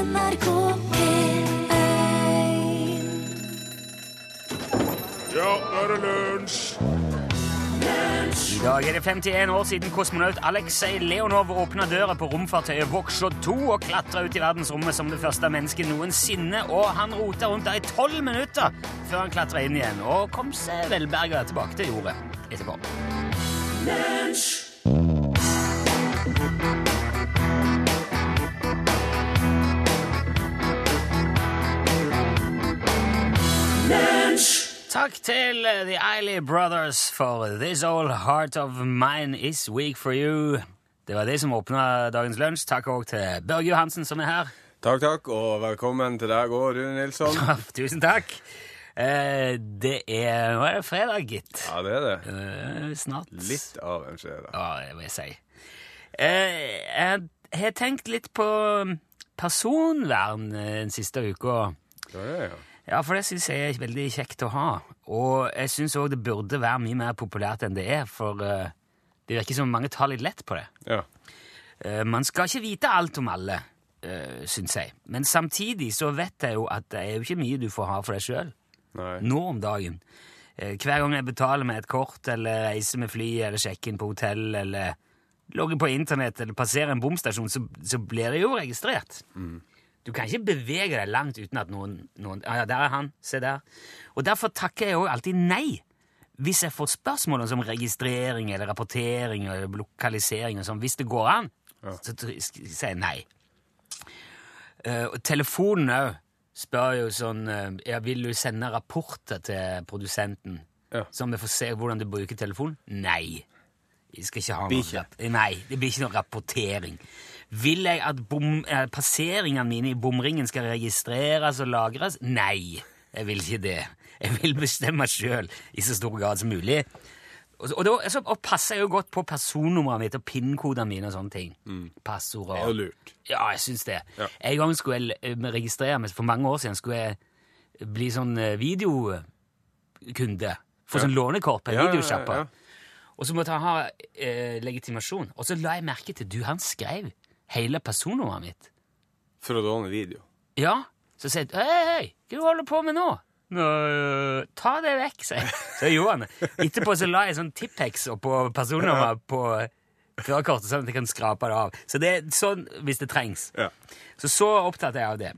NRK P1 Ja, nå er det lunsj! I dag er det 51 år siden kosmonaut Aleksej Leonov åpna døra på romfartøyet Voksjå 2 og klatra ut i verdensrommet som det første mennesket noensinne. Og han rota rundt der i tolv minutter før han klatra inn igjen og kom seg velberga tilbake til jordet etterpå. Takk til eh, The Eiley Brothers for This Old Heart of Mine Is Weak For You. Det var det som åpna dagens lunsj. Takk òg til Børge Johansen, som er her. Takk, takk, og velkommen til deg òg, Rune Nilsson. Tusen takk. Eh, det er Nå er det fredag, gitt. Ja, det er det. Eh, snart. Litt av en fredag. Ja, det vil jeg si. Eh, jeg har tenkt litt på personvern eh, den siste uka. Ja, ja, ja. Ja, for det syns jeg er veldig kjekt å ha. Og jeg syns òg det burde være mye mer populært enn det er, for eh, det virker som mange tar litt lett på det. ja. Eh, man skal ikke vite alt om alle, uh, syns jeg. Men samtidig så vet jeg jo at det er jo ikke mye du får ha for deg sjøl nå om dagen. Eh, hver gang jeg betaler med et kort, eller reiser med fly, eller sjekker inn på hotell, eller logger på internett, eller passerer en bomstasjon, så, så blir det jo registrert. Du kan ikke bevege deg langt uten at noen, noen Ja, der er han. Se der. Og derfor takker jeg òg alltid nei hvis jeg får spørsmål om registrering eller rapportering eller lokalisering og sånn. Hvis det går an, så sier jeg nei. Uh, og telefonen òg spør jo sånn uh, ja, Vil du sende rapporter til produsenten, Ja. så vi får se hvordan du bruker telefonen? Nei. Jeg skal ikke ha noe. Nei, det blir ikke noe rapportering. Vil jeg at bom, eh, passeringene mine i bomringen skal registreres og lagres? Nei, jeg vil ikke det. Jeg vil bestemme sjøl i så stor grad som mulig. Og, og, da, så, og passer jeg jo godt på personnummeret mitt og PIN-kodene mine og sånne ting. Passord Det er jo lurt. ja, jeg syns det. Ja. En gang skulle jeg eh, registrere meg, for mange år siden skulle jeg bli sånn eh, videokunde. Få Ja. sånn lånekort på en Ja, videosjappa. ja, ja. Og så måtte han ha eh, legitimasjon. Og så la jeg merke til du, han skrev hele personnummeret mitt. For å låne video. Ja. Så sier jeg hei, hei, hva du holder på med nå? «Nå, ta det vekk, sier jeg. Så gjorde han det. Etterpå så la jeg sånn Tippex oppå personnummeret på førerkortet, sånn at jeg kan skrape det av. Så det er sånn hvis det trengs. Ja. Så så opptatt er jeg av det.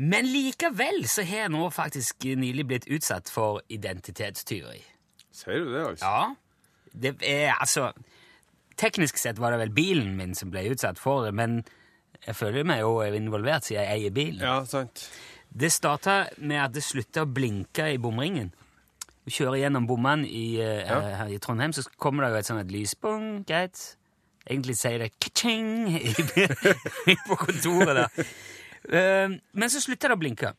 Men likevel så har jeg nå faktisk nylig blitt utsatt for identitetstyveri. Sier du det, altså? Ja. Det er altså Teknisk sett var det vel bilen min som ble utsatt for det, men jeg føler meg jo involvert siden jeg eier bilen. Ja, sant. Det starta med at det slutta å blinke i bomringen. Du kjører gjennom bommene i, eh, Ja. her i Trondheim, så kommer det jo et sånt et lyspung, greit. Egentlig sier det ka-ching på kontoret der. Uh, Men så slutta det å blinke.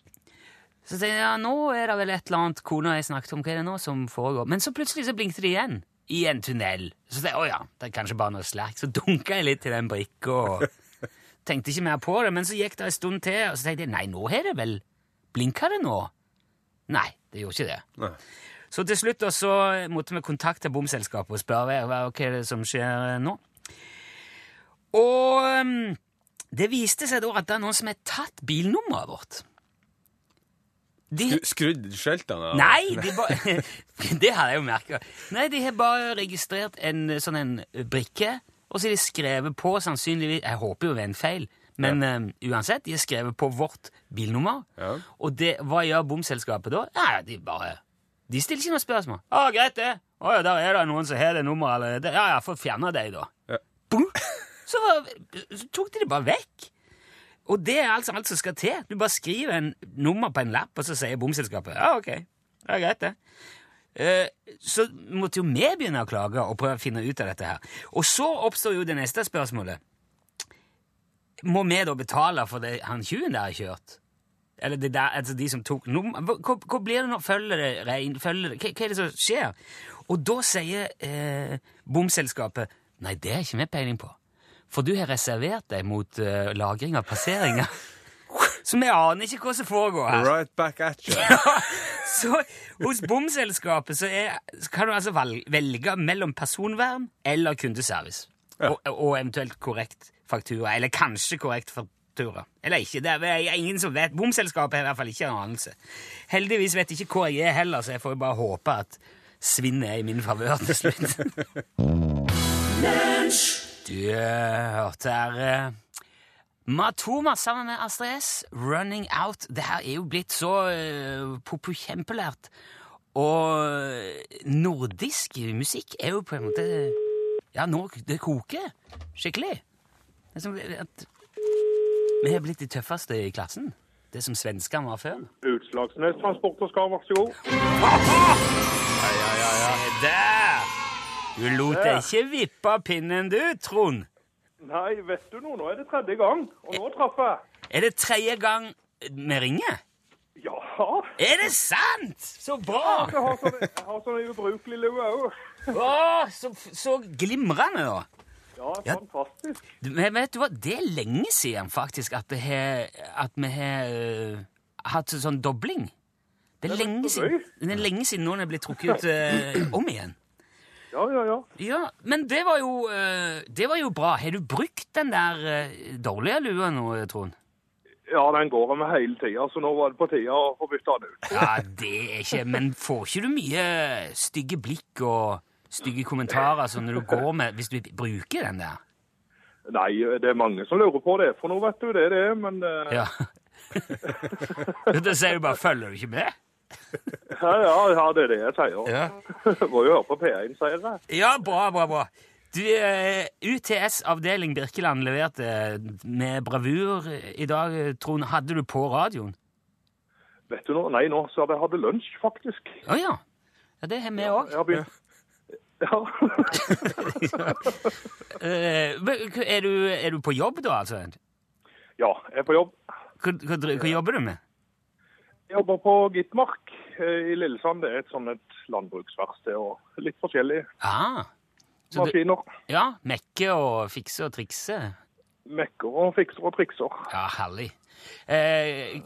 Så tenkte jeg, ja, nå er det vel et eller annet kona jeg snakket om, hva er det nå som foregår? Men så plutselig så blinkte det igjen, i en tunnel. Så tenkte jeg, å ja, det er kanskje bare noe slerk. Så dunka jeg litt til den brikka, og tenkte ikke mer på det. Men så gikk det en stund til, og så tenkte jeg, nei, nå har det vel, blinka det nå? Nei, det gjorde ikke det. Nei. Så til slutt da, så måtte vi kontakte bomselskapet og spørre hva, hva er det som skjer nå. Og um, det viste seg da at det er noen som har tatt bilnummeret vårt. De, Skrudd skjeltene av? nei, de ba... det hadde jeg jo merka. Nei, de har bare registrert en sånn en brikke, og så har de skrevet på sannsynligvis Jeg håper jo det er en feil, men um, uansett, de har skrevet på vårt bilnummer. Ja. Og det, hva gjør bomselskapet da? Nei, de bare De stiller ikke noe spørsmål. 'Å, greit, det. Å ja, der er det noen som har det nummeret allerede. Ja ja, få fjerne deg, da.' Ja. Boom! Så, så tok de det bare vekk. Og det er altså alt som skal til. Du bare skriver en nummer på en lapp, og så sier bomselskapet 'Ja, ok. Det er greit, det'. Eh, så måtte jo vi begynne å klage og prøve å finne ut av dette her. Og så oppstår jo det neste spørsmålet. Må vi da betale for det han tjuven der har kjørt? Eller det der, altså de som tok nummer hva, hva, blir det nå? Følger det rein? Følger det, hva, hva er det som skjer? Og da sier eh, bomselskapet Nei, det er ikke vi peiling på. For du har reservert deg mot uh, lagring av passeringer. Så vi aner ikke hva som foregår her. Right back at you. Så hos bomselskapet så, er, så kan du altså velge mellom personvern eller kundeservice. Ja. Og, og eventuelt korrekt faktura, eller kanskje korrekt faktura. Eller ikke, det er ingen som vet. Bomselskapet har i hvert fall ikke en anelse. Heldigvis vet ikke hvor jeg er heller, så jeg får bare håpe at svinnet er i min favør til slutt. Du eh, hørte her eh, Matoma sammen med Astrid S, 'Running Out'. Det her er jo blitt så uh, popukjempelært. Og eh, nordisk musikk er jo på en måte Ja, nå det koker skikkelig. Det er som at vi har blitt de tøffeste i klassen. Det som svenskene var før. Utslagsnes Transport og Skar, vær så god. Se der! Du lot deg ikke vippe av pinnen, du, Trond. Nei, vet du noe, nå er det tredje gang, og nå traff jeg. Er det tredje gang vi ringer? Ja, Er det sant?! Så bra! jeg har sånne, jeg har sånn ubrukelig lue òg. Å, så, så glimrende, da. Ja, Ja. fantastisk. Ja, Men vet du hva, det er lenge siden faktisk at, det har, at vi har øh, hatt sånn dobling. Det er, Det er lenge siden, det er lenge siden noen er blitt trukket ut uh, om igjen. Ja, ja, ja. Ja, Men det var jo, øh, det var jo bra. Har du brukt den der øh, dårlige lua nå, Trond? Ja, den går med hele tida, så nå var det på tida å få bytta den ut. Ja, det er ikke Men får ikke du mye stygge blikk og stygge kommentarer sånn når du går med Hvis du bruker den der? Nei, det er mange som lurer på det, for nå vet du det det er, men eh, Ja. da sier du bare 'følger du ikke med'? ja, ja, ja, det er det jeg sier. Ja. Må jo høre på P1, sier jeg. Ja, bra, bra, bra. Du, eh, UTS avdeling Birkeland leverte med bravur i dag, eh, Trond. Hadde du på radioen? Vet du noe? Nei, nå så hadde jeg hatt lunsj, faktisk. Å ja. Ja, det har vi òg. Jeg har begynt. Ja. er, du, er du på jobb, da, altså? ja, jeg er på jobb. Hva, hva, hva jobber du med? Jeg jobber på Gitmark eh, i Lillesand. Det er et sånn et landbruksverksted og litt forskjellige Ah, så du, maskiner. ja, mekke og fikse og trikse? Mekker og fikser og trikser. Ja, herlig. Eh,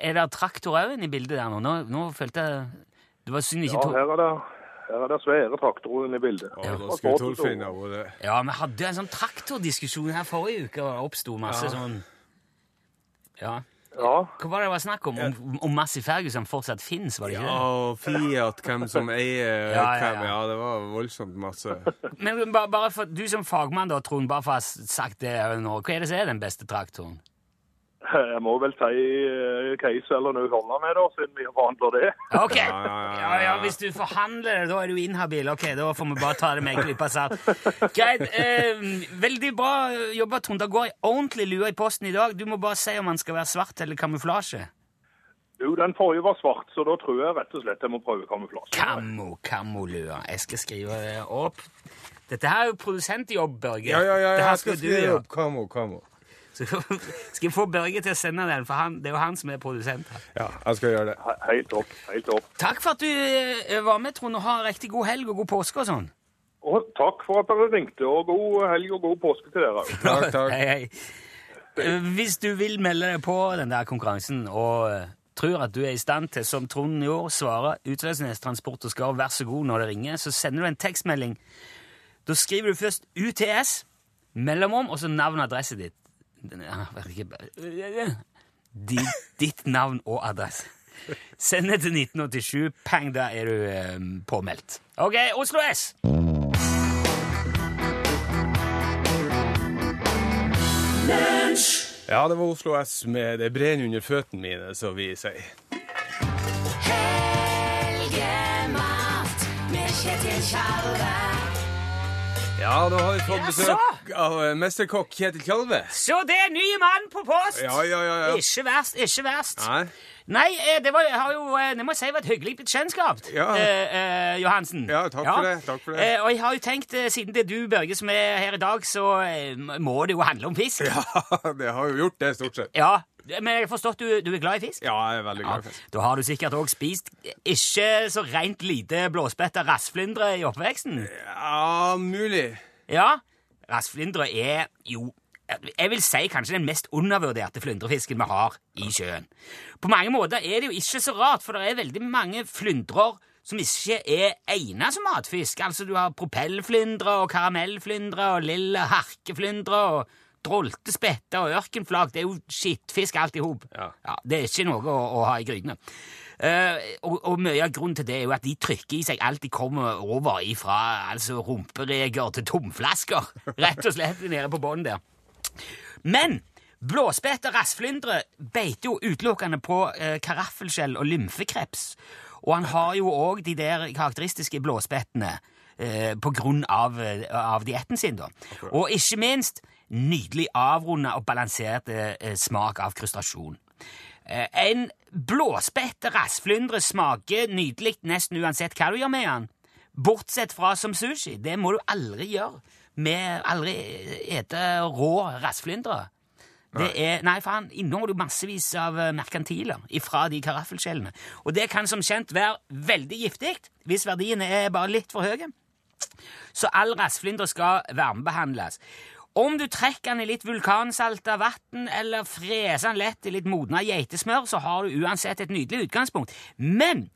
er det traktor òg inne i bildet der nå? Nå, nå følte jeg Det var synd ikke Ja, her er det, her er det svære traktorer inne i bildet. Ja, da skulle Torfinn ha vært Ja, vi hadde en sånn traktordiskusjon her forrige uke, og det oppsto masse sånn Ja. Ja, Hva var det det var snakk om? Om, om Massey Ferguson fortsatt fins, Ja, og Fiat, hvem som eier Ja, ja, hvem. ja. Ja, det var voldsomt masse. Men bare, bare for, du som fagmann, da, Trond, bare for å ha sagt det nå, hva er det som er den beste traktoren? jeg må vel si eh, Case eller noe holde med, da, siden vi forhandler det. Ok! Ja, ja, ja, Ja, ja. ja, Hvis du forhandler det, da er du inhabil. Ok, Da får vi bare ta det med en klype salt. Greit. Eh, veldig bra jobba, Trond. Det går ei ordentlig lue i posten i dag. Du må bare si om den skal være svart eller kamuflasje. Jo, den forrige var svart, så da tror jeg rett og slett jeg må prøve kamuflasje. Kammo, kammolua. Jeg skal skrive det opp. Dette her er jo produsentjobb, Børge. Ja, ja, ja, jeg skal skal skrive opp Kamo, Kamo. Så skal jeg få Børge til å sende den, for han, det er jo han som er produsent her. Ja, jeg skal gjøre det. He- Helt topp, helt topp. Takk for at du eh, var med, Trond, og ha en riktig god helg og god påske og sånn. Og takk for at dere ringte, og god helg og god påske til dere. Takk, takk. Hei, hei. Eh, Hvis du vil melde deg på den der konkurransen og eh, tror at du er i stand til, som Trond gjorde, svare Utslagsnes Transport og skar, vær så god når det ringer, så sender du en tekstmelding. Da skriver du først UTS, mellomrom, og så navn og adresse ditt. Den jeg vet ikke, Ditt, ditt navn og adresse. Send det til 1987. Pang, da er du eh, påmeldt. OK, Oslo S! Ja, det var Oslo S med 'Det brenner under føttene mine', som vi sier. Helgemat med Kjetil Tjalve. Ja, da har vi fått besøk av eh, mesterkokk Kjetil Kjalve. Så det er ny mann på post! Ja, ja, ja. ja. Ikke verst, ikke verst. Nei. Nei, eh, det var, har jo, eh, det må jeg si var et hyggelig bekjentskap, Ja. eh, eh, Johansen. Ja, takk for det, takk for det. Eh, og jeg har jo tenkt, siden det er du, Børge, som er her i dag, så må det jo handle om fisk. Ja, det har jo gjort det, stort sett. Ja, Men jeg har forstått du, du er glad i fisk? Ja, jeg er veldig glad i fisk. Da har du sikkert òg spist ikke så rent lite blåspetta rassflyndre i oppveksten? Ja, mulig. Ja, rassflyndre er jo jeg vil si kanskje den mest undervurderte flyndrefisken vi har i sjøen. På mange måter er det jo ikke så rart, for det er veldig mange flyndrer som ikke er egnet som matfisk. Altså, du har propellflyndre og karamellflyndre og lille harkeflyndre og droltespette og ørkenflak. Det er jo skittfisk alt i hop. Ja. det er ikke noe å, å ha i grytene. Eh, og, og mye av grunnen til det er jo at de trykker i seg alt de kommer over ifra altså rumpereger til tomflasker. Rett og slett nede på bånn der. Men blåspett og rassflyndre beiter jo utelukkende på eh, karaffelskjell og lymfekreps. Og han har jo òg de der karakteristiske blåspettene eh, på grunn av, eh, av dietten sin, da. Og ikke minst nydelig avrunda og balansert eh, smak av frustrasjon. Eh, En blåspett rassflyndre smaker nydelig nesten uansett hva du gjør med den. Bortsett fra som sushi. Det må du aldri gjøre. Med aldri ete rå rassflyndre. Det er, nei, faen, inneholder jo massevis av eh, merkantiler ifra de karaffelskjellene. Og det kan som kjent være veldig giftig hvis verdiene er bare litt for høye. Så all rassflyndre skal varmebehandles. Om du trekker den i litt vulkansalta vann eller freser den lett i litt modna geitesmør, så har du uansett et nydelig utgangspunkt. Men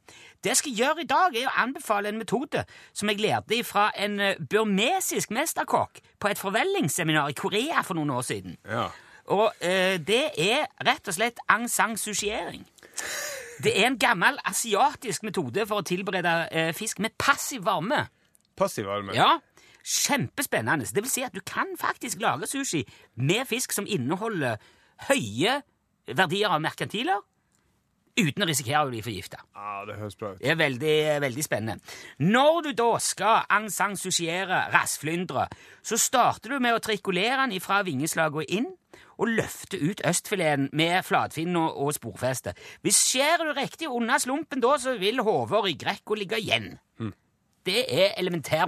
det jeg skal gjøre i dag, er å anbefale en metode som jeg lærte fra en eh, burmesisk mesterkokk på et forvellingsseminar i Korea for noen år siden. Ja. Og eh, det er rett og slett aung san sushiering. Det er en gammel asiatisk metode for å tilberede eh, fisk med passiv varme. Passiv varme. Ja, Kjempespennende. Det vil si at du kan faktisk lage sushi med fisk som inneholder høye verdier av merkantiler, uten å risikere å bli forgifta. Ja, det høres bra ut. Det er veldig, veldig spennende. Når du da skal ansang-sushiere rassflyndre, så starter du med å trikulere den fra vingeslaget og inn, og løfte ut østfileten med flatfinn og, og sporfeste. Hvis skjærer du riktig unna slumpen da, så vil hodet og ryggrekka ligge igjen. Det er elementær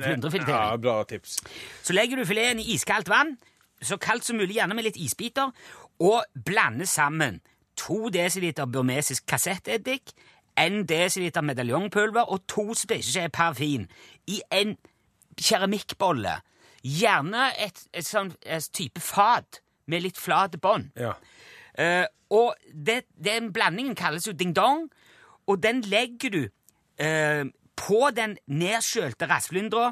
Ja, bra tips. Så legger du fileten i iskaldt vann, så kaldt som mulig, gjerne med litt isbiter, og blander sammen 2 dl burmesisk kassetteddik, 1 dl medaljongpulver og 2 spiseskjeer parfin i en keramikkbolle. Gjerne et, et sånn type fat med litt flat bånd. Ja. Uh, og det, den blandingen kalles jo ding-dong, og den legger du eh, på den nedskjølte rassflyndra,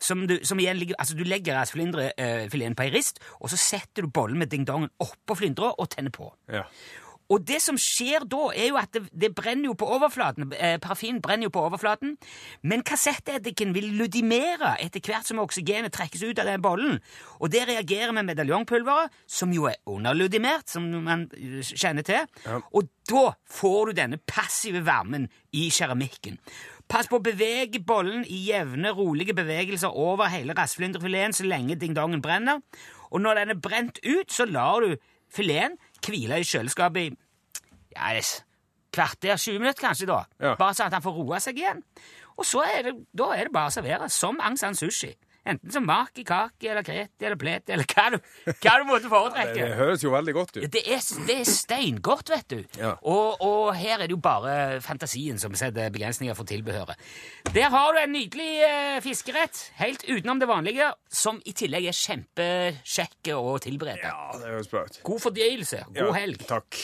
som du, som igjen altså du legger rassflyndrefileten på ei rist, og så setter du bollen med ding-dongen oppå flyndra og tenner på. ja. Og det som skjer da, er jo at det, det brenner jo på overflaten. Eh, Parafin brenner jo på overflaten. Men kassetteddiken vil ludimere etter hvert som oksygenet trekkes ut av den bollen. Og det reagerer med medaljongpulveret, som jo er underludimert, som man eh, kjenner til. Og da får du denne passive varmen i keramikken. Pass på å bevege bollen i jevne, rolige bevegelser over hele rassflyndrefileten så lenge ding-dongen brenner. Og når den er brent ut, så lar du fileten hvile i kjøleskapet i ja, kvarter, 20 minutter kanskje, da. Ja. Bare sånn at han får roa seg igjen. Og så er det, da er det bare å servere som Aung San Sushi. Enten som maki, kake eller kreti eller pleti eller hva du, hva du måtte foretrekke. foretrekke. det høres jo veldig godt ut. Det er, det er steingodt, vet du. Ja. Og, og her er det jo bare fantasien som setter begrensninger for tilbehøret. Der har du en nydelig eh, fiskerett, helt utenom det vanlige, som i tillegg er kjempekjekk å tilberede. Ja, det høres bra ut. God fordøyelse. God Ja, helg. Takk.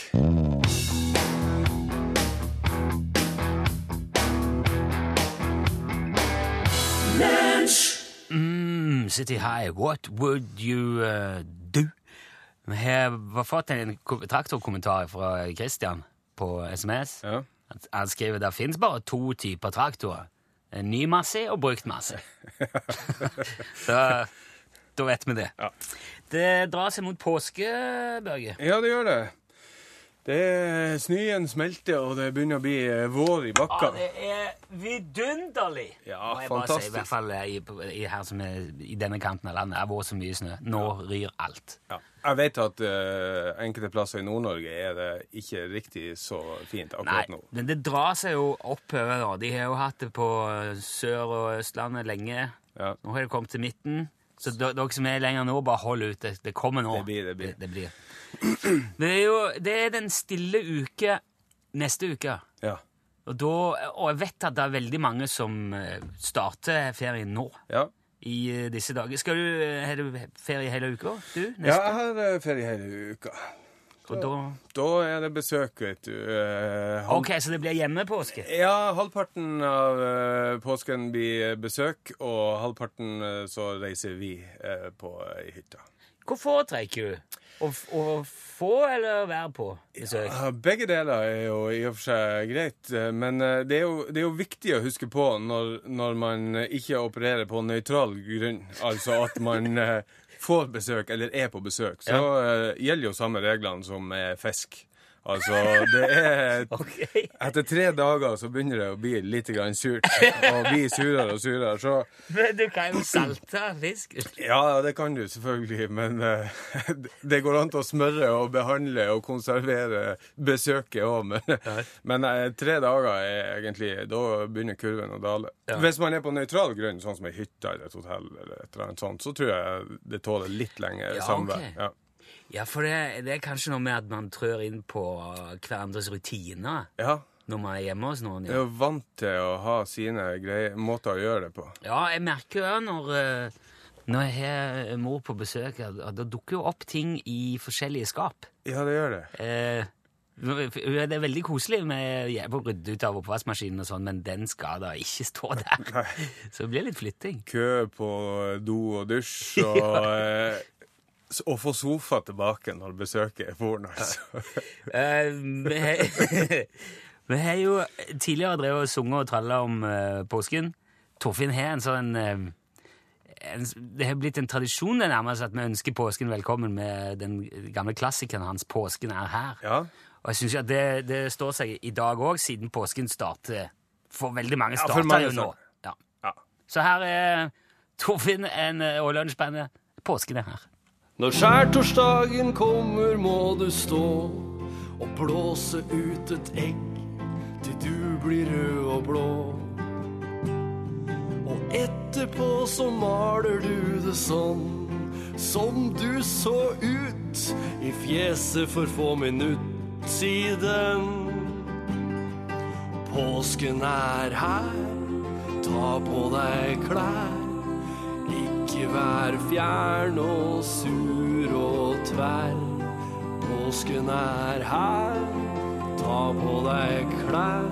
Mm, City High, what would you uh, do? Vi har fått en traktorkommentar fra Christian på SMS. Ja. Han- skriver det finnes bare to typer traktorer. Ny masse og brukt masse. Så da vet vi det. Ja. Det drar seg mot påske, Børge. ja, det gjør det. Det Snøen smelter, og det begynner å bli eh, vår i Ja, det er vidunderlig! Ja, Må jeg bare si. I hvert fall eh, i, i, her som er, i denne kanten av landet. Det har vært så mye snø. Nå ryr alt. Ja. Jeg vet at uh, enkelte plasser i Nord-Norge er det ikke riktig så fint Nei, akkurat nå. men det drar seg jo oppover. De har jo hatt det på Sør- og Østlandet lenge. Ja. Nå har det kommet til midten. Så dere som er lenger nå, bare hold ut. Det, det kommer nå. Det blir, det blir. Det, det blir. Det er jo det er den stille uke neste uke. Ja. Og, da, og jeg vet at det er veldig mange som eh, starter ferien nå. Ja. I eh, disse dager. Skal du, ha Har du ferie hele uka? Du? ja, jeg har eh, ferie hele uka. Og da, Da er det besøk, vet du. Eh, halv- ok, så det blir hjemmepåske? Ja, halvparten av eh, påsken blir besøk, og halvparten eh, så reiser vi eh, på ei hytte. Hva foretrekker du? Å, å få eller være på besøk? Ja, Begge deler er jo i og for seg greit, eh, men eh, det er jo, det er jo viktig å huske på når, når man ikke opererer på nøytral grunn, altså at man eh, får besøk eller er på besøk, så ja. gjelder jo samme reglene som med fisk. Altså, det er okay. Etter tre dager så begynner det å bli litt grann surt, og bli surere og surere. Så Men du kan jo salte fisk. ja, det kan du selvfølgelig, men uh, det går an til å smøre og behandle og konservere besøket òg. Men, men uh, tre dager er egentlig Da begynner kurven å dale. Ja. Hvis man er på nøytral grunn, sånn som ei hytte eller et hotell, eller et eller annet sånt, så tror jeg det tåler litt lenger Ja, samvær. Okay. Ja. Ja, for det, det er kanskje noe med at man trør inn på hverandres rutiner ja. når man er hjemme hos noen. Jeg er jo vant til å ha sine greier, måter å gjøre det på. ja jeg merker jo når, eh, når jeg har mor på besøk, at det dukker jo opp ting i forskjellige skap. Ja, det gjør det. Eh, det er veldig koselig med å rydde ut av oppvaskmaskinen, og sånn, men den skal da ikke stå der. Så det blir litt flytting. Kø på do og dusj, og, eh, og få sofa tilbake når besøket er porno, Altså. Eh, vi har- jo tidligere drevet og sunget og tralla om uh, påsken. Torfinn har en sånn eh, en, Det har blitt en tradisjon det nærmest at vi ønsker påsken velkommen med den gamle klassikeren hans 'Påsken er her'. Ja. Og jeg syns at det, det står seg i dag òg, siden påsken starter for veldig mange. Ja, starter mange jo nå. Ja. ja. Så her er Torfinn og lunsjbandet 'Påsken er her'. Når skjærtorsdagen kommer, må du stå og blåse ut et egg til du blir rød og blå. Og etterpå så maler du det sånn som du så ut i fjeset for få minutt siden. Påsken er her, ta på deg klær. Vær fjern og sur og tverr. Påsken er her, ta på deg klær.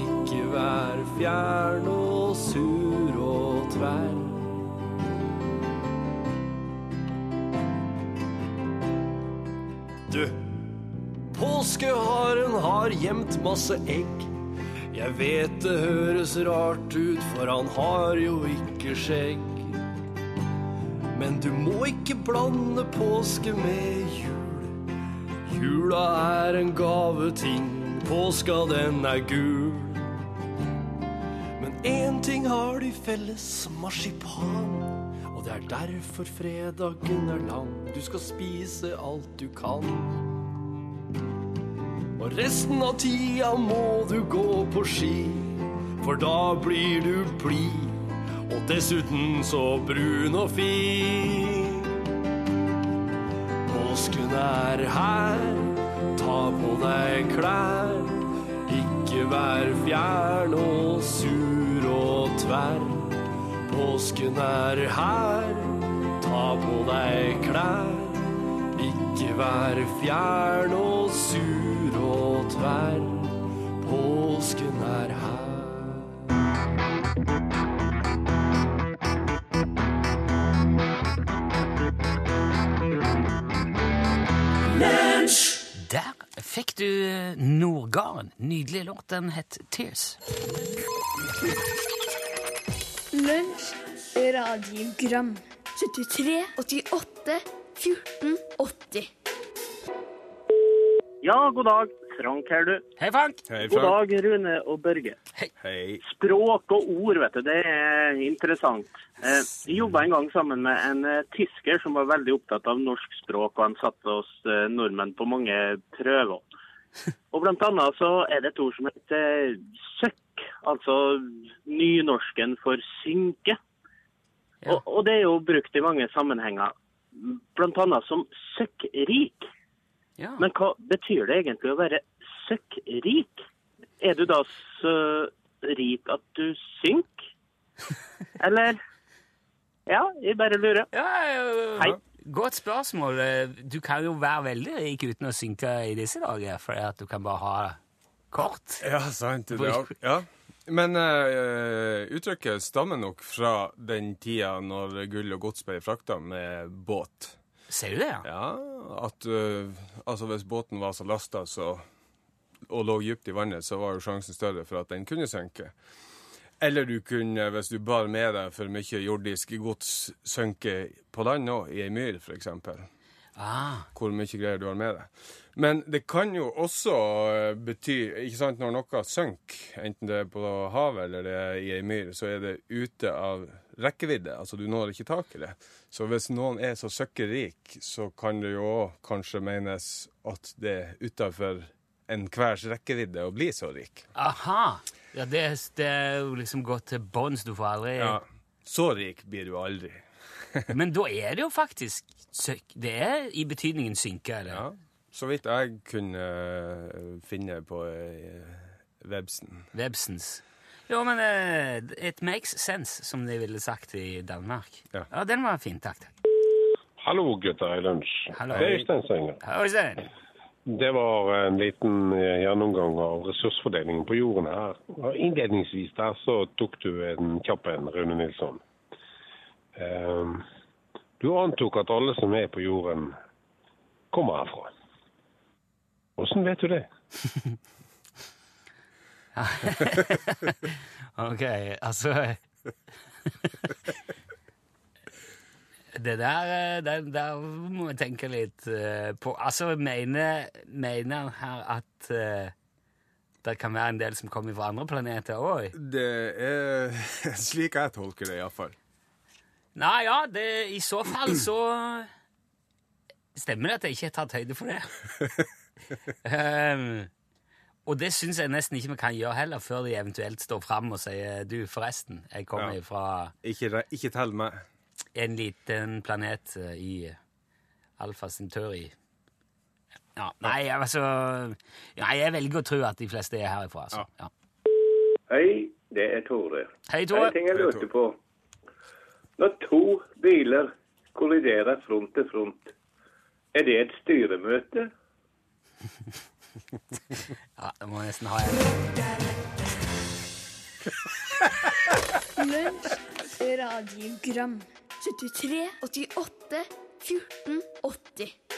Ikke vær fjern og sur og tverr. Du, påskeharen har gjemt masse egg. Jeg vet det høres rart ut, for han har jo ikke skjegg. Men du må ikke blande påske med jul. Jula er en gaveting, påska den er gul. Men én ting har de felles, marsipan. Og det er derfor fredagen er lang. Du skal spise alt du kan. Og resten av tida må du gå på ski, for da blir du blid. Og dessuten så brun og fin. Påsken er her, ta på deg klær. Ikke vær fjern og sur og tverr. Påsken er her, ta på deg klær. Ikke vær fjern og sur og tverr. Påsken er her. Fikk du eh, Nordgarden. Nydelig låt. Den het Tears. Lunsj, radiogram 73, 88, 14, 80 Ja, god dag. Frank her, du. Hei, Frank. Hei, God dag, Rune og Børge. Hei. Språk og ord, vet du, det er interessant. Eh, Vi jobba en gang sammen med en eh, tysker som var veldig opptatt av norsk språk, og han satte oss eh, nordmenn på mange prøver. Og blant annet så er det et ord som heter søkk, altså nynorsken for synke. Ja. Og, og det er jo brukt i mange sammenhenger, blant annet som søkkrik. Ja. Men hva betyr det egentlig å være søkkrik? Er du da så rik at du synker? Eller? Ja, jeg bare lurer. Ja, ja, Hei. Godt spørsmål. Du kan jo være veldig rik uten å synke i disse dager, for at du kan bare ha kort. Ja, sant. Det, er, ja. Men uh, uttrykket stammer nok fra den tida når gull og gods ble frakta med båt. Ser du det, ja? Ja, at uh, altså hvis båten var så lasta så, og lå dypt i vannet, så var jo sjansen større for at den kunne synke. Eller du kunne, hvis du bar med deg for mye jordisk gods, synke på land òg, i ei myr f.eks. Ah, Hvor mye greier du har med deg. Men det kan jo også øh, bety ikke sant, Når noe synker, enten det er på havet eller det er i ei myr, så er det ute av rekkevidde. Altså du når ikke tak i det. Så hvis noen er så søkkerik, så kan det jo kanskje menes at det er utafor enhvers rekkevidde å bli så rik. aha! Ja, det, det er jo liksom gått til bånns. Du får aldri Ja, Så rik blir du aldri. Men da er det jo faktisk. Det er i betydningen synke, eller? Ja, Så vidt jeg kunne øh, finne på øh, websen. Vebsens. Jo, men eh, it makes sense, som de ville sagt i Danmark. Ja. den var fin, takk. takk. Hallo gutter i lunsj. Hallo. Det er Øystein Senger. Øystein. Det var en liten eh, gjennomgang av ressursfordelingen på jorden her. Innledningsvis der så tok du en kjapp en, Rune Nilsson. Ehm, du antok at alle som er på jorden, kommer herfra. Åssen vet du det? Ok, altså Det der, eh, der, der må jeg tenke litt eh, på. Altså, mener, mener han her at eh, det kan være en del som kommer fra andre planeter òg? Det er slik jeg tolker det, iallfall. Nei, ja, det, i så fall så Stemmer det at jeg ikke har tatt høyde for det? um, og det syns jeg nesten ikke vi kan gjøre heller, før de eventuelt står fram og sier du, forresten, jeg kommer Ja. fra Ikke, ikke tell meg. en liten planet eh, i Alfa Centauri. Ja, nei, altså ja, Jeg velger å tro at de fleste er herifra. Altså. Ja. Hei, det er Tore. Hei, Tore. En ting jeg lurte på. Når to biler kolliderer front til front, er det et styremøte? Ja, det må jeg nesten ha en. Lunsj, radiogram 73, 88, 14, 80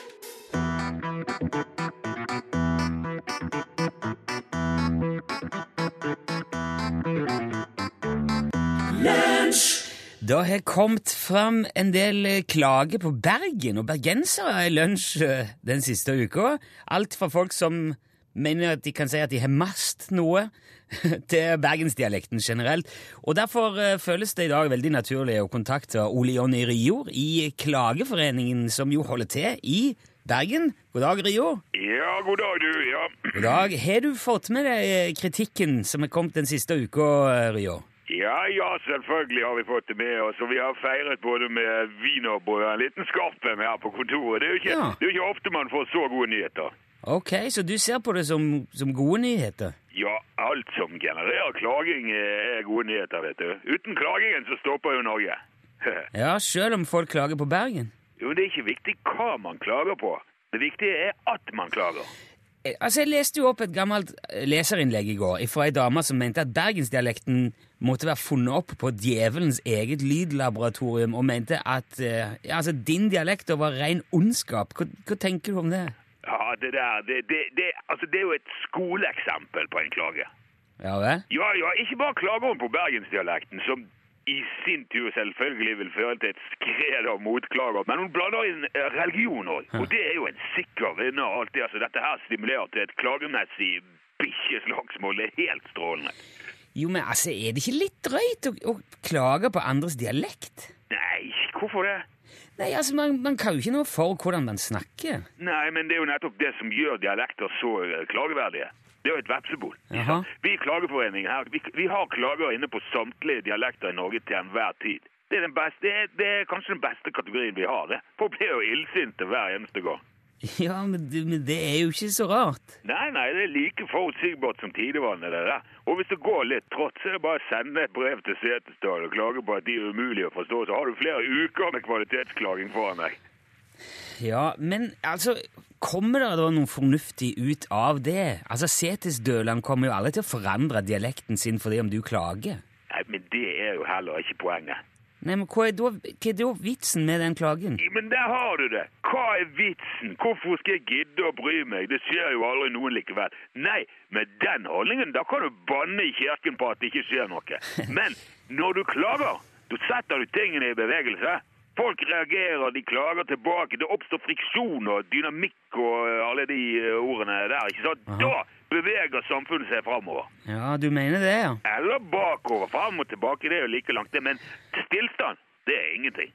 Det har kommet fram en del eh, klager på Bergen og bergensere i lunsj eh, den siste uka. Alt fra folk som mener at de kan si at de har mast noe, til bergensdialekten generelt. Og Derfor eh, føles det i dag veldig naturlig å kontakte Ole Jonny Rior i Klageforeningen, som jo holder til i Bergen. God dag, Rio. Ja, god dag, du. Ja. God dag. Har du fått med deg kritikken som er kommet den siste uka, Rio? Ja, ja, selvfølgelig har vi fått det med oss. Og vi har feiret både med wienerbrød og en liten skarp en her på kontoret. Det er ikke, Ja. det er jo ikke ofte man får så gode nyheter. Ok, så du ser på det som, som gode nyheter? Ja, alt som genererer klaging eh, er gode nyheter, vet du. Uten klagingen så stopper jo Norge. Ja, selv om folk klager på Bergen? jo, det er ikke viktig hva man klager på. Det viktige er at man klager. Eh, Altså, Jeg leste jo opp et gammelt eh, leserinnlegg i går fra ei dame som mente at bergensdialekten måtte være funnet opp på djevelens eget lydlaboratorium, og mente at eh, altså, din dialekt var ren ondskap. Hva, hva tenker du om det? Ja, det der, det, det, det, altså, det er jo et skoleeksempel på en klage. Ja det? Ja, ja, ikke bare klager hun på bergensdialekten, som i sin tur selvfølgelig vil føre til et skred av motklager, men hun blander inn eh, religion òg. Og det er jo en sikker vinner av alt det. Altså, dette her stimulerer til et klagemessig bikkjeslagsmål. Det er helt strålende. Jo, men altså, er det ikke litt drøyt å, å klage på andres dialekt? Nei, hvorfor det? Nei, altså, man, man kan jo ikke noe for hvordan man snakker. Nei, men det er jo nettopp det som gjør dialekter så eh, klageverdige. Det er jo et vepsebol. Vi i Klageforeningen her, vi, vi har klager inne på samtlige dialekter i Norge til enhver tid. Det er, den beste, det, er, det er kanskje den beste kategorien vi har. det. Folk blir jo illsinte hver eneste gang. Ja, men det, men det er jo ikke så rart. Nei, nei, det er like forutsigbart som tidevannet. det der. Og hvis det går litt trått, så er det bare å sende et brev til Setesdal og klage på at de er umulige å forstå. Så har du flere uker med kvalitetsklaging foran deg. Ja, men altså Kommer det da noe fornuftig ut av det? Altså, Setesdølan kommer jo aldri til å forandre dialekten sin fordi om du klager. Nei, men det er jo heller ikke poenget. Nei, men hva er, da, hva er da vitsen med den klagen? Ja, Men der har du det. Hva er vitsen? Hvorfor skal jeg gidde å bry meg? Det skjer jo aldri noen likevel. Nei, med den holdningen, da kan du banne i kirken på at det ikke skjer noe. Men når du klager, da setter du tingene i bevegelse. Folk reagerer, de klager tilbake, det oppstår friksjon og dynamikk og eh, alle de eh, ordene der, ikke sant? Da beveger samfunnet seg framover. Ja, du mener det, ja. Eller bakover. Fram og tilbake, det er jo like langt, det. Men stillstand, det er ingenting.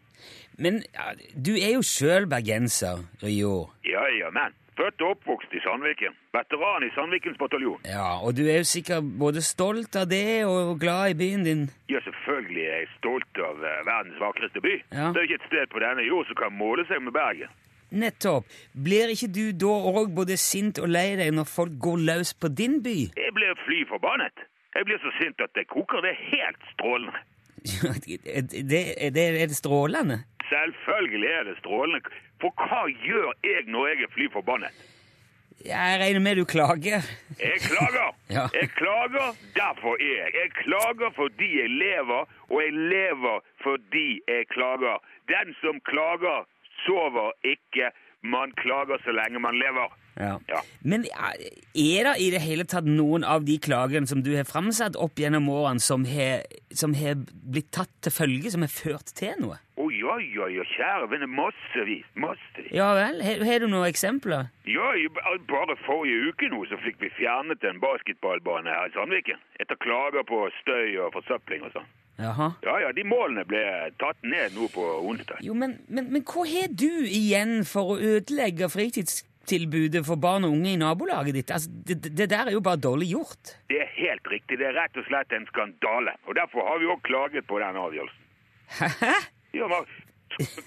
Men ja, du er jo sjøl bergenser, Rio. Ja, ja, men. Født og oppvokst i Sandviken. Veteran i Sandvikens bataljon. Ja, og du er jo sikkert både stolt av det og glad i byen din. Ja, selvfølgelig er jeg stolt av eh, verdens vakreste by. Ja. Det er jo ikke et sted på denne jord som kan måle seg med Bergen. Nettopp. Blir ikke du da òg både sint og lei deg når folk går løs på din by? Jeg blir fly forbannet. Jeg blir så sint at det koker. Det er helt strålende. det, det, er det strålende? Selvfølgelig er det strålende. For hva gjør jeg når jeg er fly forbannet? Jeg regner med du klager. Jeg klager. Ja. Jeg klager, derfor er jeg. Jeg klager fordi jeg lever, og jeg lever fordi jeg klager. Den som klager, sover ikke. Man klager så lenge man lever. Ja. Ja. Men er det i det hele tatt noen av de klagene som du har framsatt opp gjennom årene, som har, som har blitt tatt til følge, som har ført til noe? Oi, oi, oi, kjære vene, massevis, massevis. Ja vel? Har, du noen eksempler? Ja, bare forrige uke nå så fikk vi fjernet en basketballbane her i Sandviken. Etter klager på støy og forsøpling og sånn. Jaha. Ja, ja, de målene ble tatt ned nå på onsdag. Jo, men, men, men hva har du igjen for å ødelegge fritidstilbudet for barn og unge i nabolaget ditt? Altså, det, det der er jo bare dårlig gjort. Det er helt riktig, det er rett og slett en skandale. Og derfor har vi òg klaget på den avgjørelsen. Hæ? Ja, man,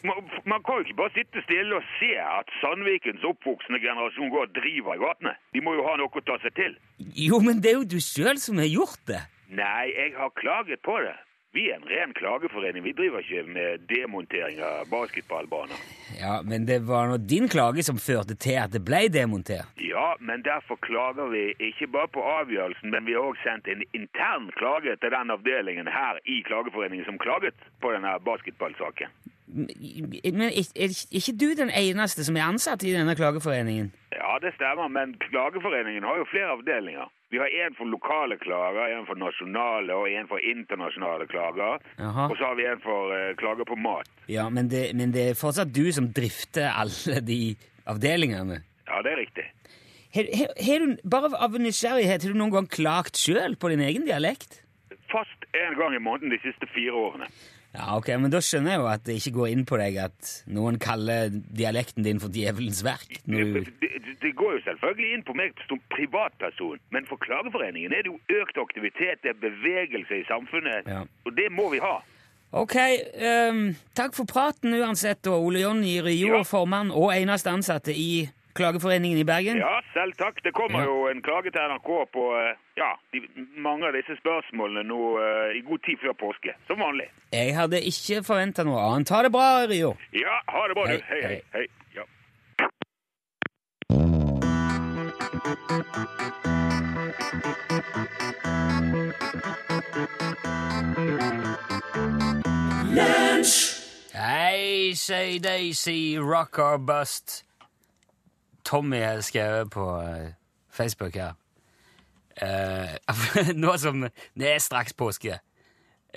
man, man kan jo ikke bare sitte stille og se at Sandvikens oppvoksende generasjon går og driver i gatene. De må jo ha noe å ta seg til. Jo, men det er jo du sjøl som har gjort det. Nei, jeg har klaget på det. Vi er en ren klageforening. Vi driver ikke med demontering av basketballbaner. Ja, men det var nå din klage som førte til at det ble demontert. Ja, men derfor klager vi ikke bare på avgjørelsen, men vi har også sendt en intern klage til den avdelingen her i Klageforeningen som klaget på denne basketballsaken. Men er ikke du den eneste som er ansatt i denne klageforeningen? Ja, det stemmer, men Klageforeningen har jo flere avdelinger. Vi har en for lokale klager, en for nasjonale og en for internasjonale klager. Aha. Og så har vi en for uh, klager på mat. Ja, men det, men det er fortsatt du som drifter alle de avdelingene. Ja, det er riktig. Her, her, her, bare av nysgjerrighet, har du noen gang klagt sjøl på din egen dialekt? Fast en gang i måneden de siste fire årene. Ja, ok, men da skjønner jeg jo at det ikke går inn på deg at noen kaller dialekten din for djevelens verk. Det, det, det går jo selvfølgelig inn på meg som privatperson, men for Klageforeningen er det jo økt aktivitet, det er bevegelse i samfunnet, Ja. og det må vi ha. Ok, um, takk for praten uansett, og Ole Jonny Rio, Ja. formann og eneste ansatte i Klageforeningen i Bergen. Ja, selv takk. Det kommer Ja. jo en klage til NRK på eh, ja, de, mange av disse spørsmålene nå uh, i god tid før påske, som vanlig. Jeg hadde ikke forventa noe annet. Ha det bra, Rio. Ja, ha det bra, Hei, du. Hei, hei. hei. hei. Ja. Hei, say Daisy, rock or bust. Tommy har skrevet på eh, Facebook her. Uh, nå som Det er straks påske.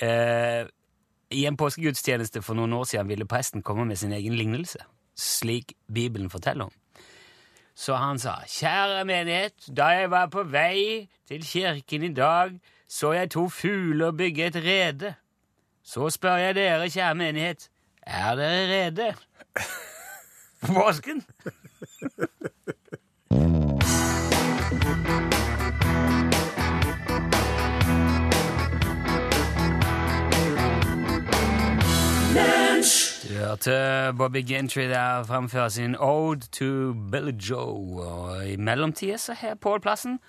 Uh, I en påskegudstjeneste for noen år siden ville presten komme med sin egen lignelse, slik Bibelen forteller om. Så han sa, kjære menighet, da jeg var på vei til kirken i dag, så jeg to fugler bygge et rede. Så spør jeg dere, kjære menighet, er dere rede? For påsken? Du hørte Bobby Gentry der framføre sin Ode to Billy Joe, og i mellomtida så har Pål Plassen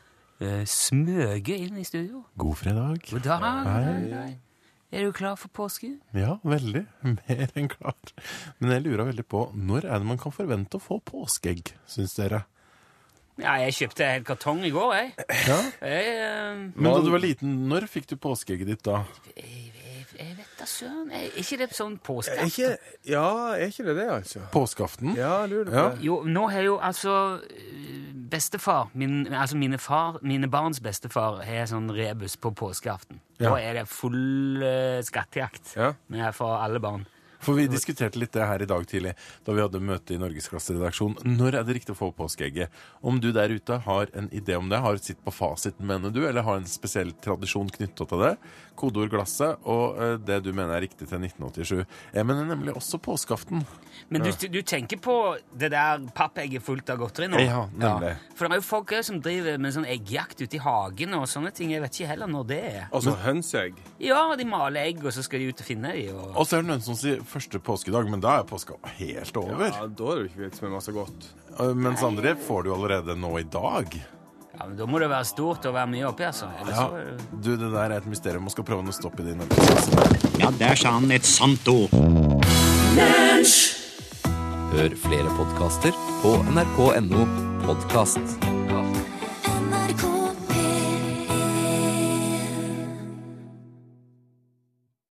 uh, smøget inn i studio. God fredag. God dag. Hei. Er du klar for påske? Ja, veldig. Mer enn klar. Men jeg lurer veldig på når er det man kan forvente å få påskeegg, syns dere? Ja, jeg kjøpte en kartong i går, jeg. Ja. jeg uh, Men da du var liten, når fikk du påskeegget ditt da? Jeg vet da søren. Er ikke det sånn Er påskeaften? ikke, ja, er ikke det det, altså? Påskeaften? Ja, jeg lurer på Ja. det. Jo, nå har jo altså bestefar, min, altså mine, far, mine barns bestefar, har sånn rebus på påskeaften. Ja. Da er det full uh, skattejakt Ja. med for alle barn. For vi diskuterte litt det her i dag tidlig, da vi hadde møte i Norgesklasseredaksjonen. Når er det riktig å få påskeegget? Om du der ute har en idé om det, har sitt på fasiten, mener du, eller har en spesiell tradisjon knyttet til det, kodeord 'glasset' og eh, det du mener er riktig til 1987. Jeg mener nemlig også påskeaften. Men du, du tenker på det der pappegget fullt av godteri nå? Ja, nemlig. For det er jo folk som driver med sånn eggjakt ute i hagen og sånne ting. Jeg vet ikke heller når det er. Altså hønseegg. Ja, de maler egg, og så skal de ut og finne dem. Og... Og så er det noen som sier første påskedag, men da er påska helt over. Ja, da er det jo ikke vits med masse godt. Eh, Mens andre får du allerede nå i dag. Ja, men Da må det være stort og være mye oppi, altså. Ellers Ja, så du, det der er et mysterium Man skal prøve å stoppe i din. Ja, der sa han et sant ord. Hør flere podkaster på nrk.no podkast.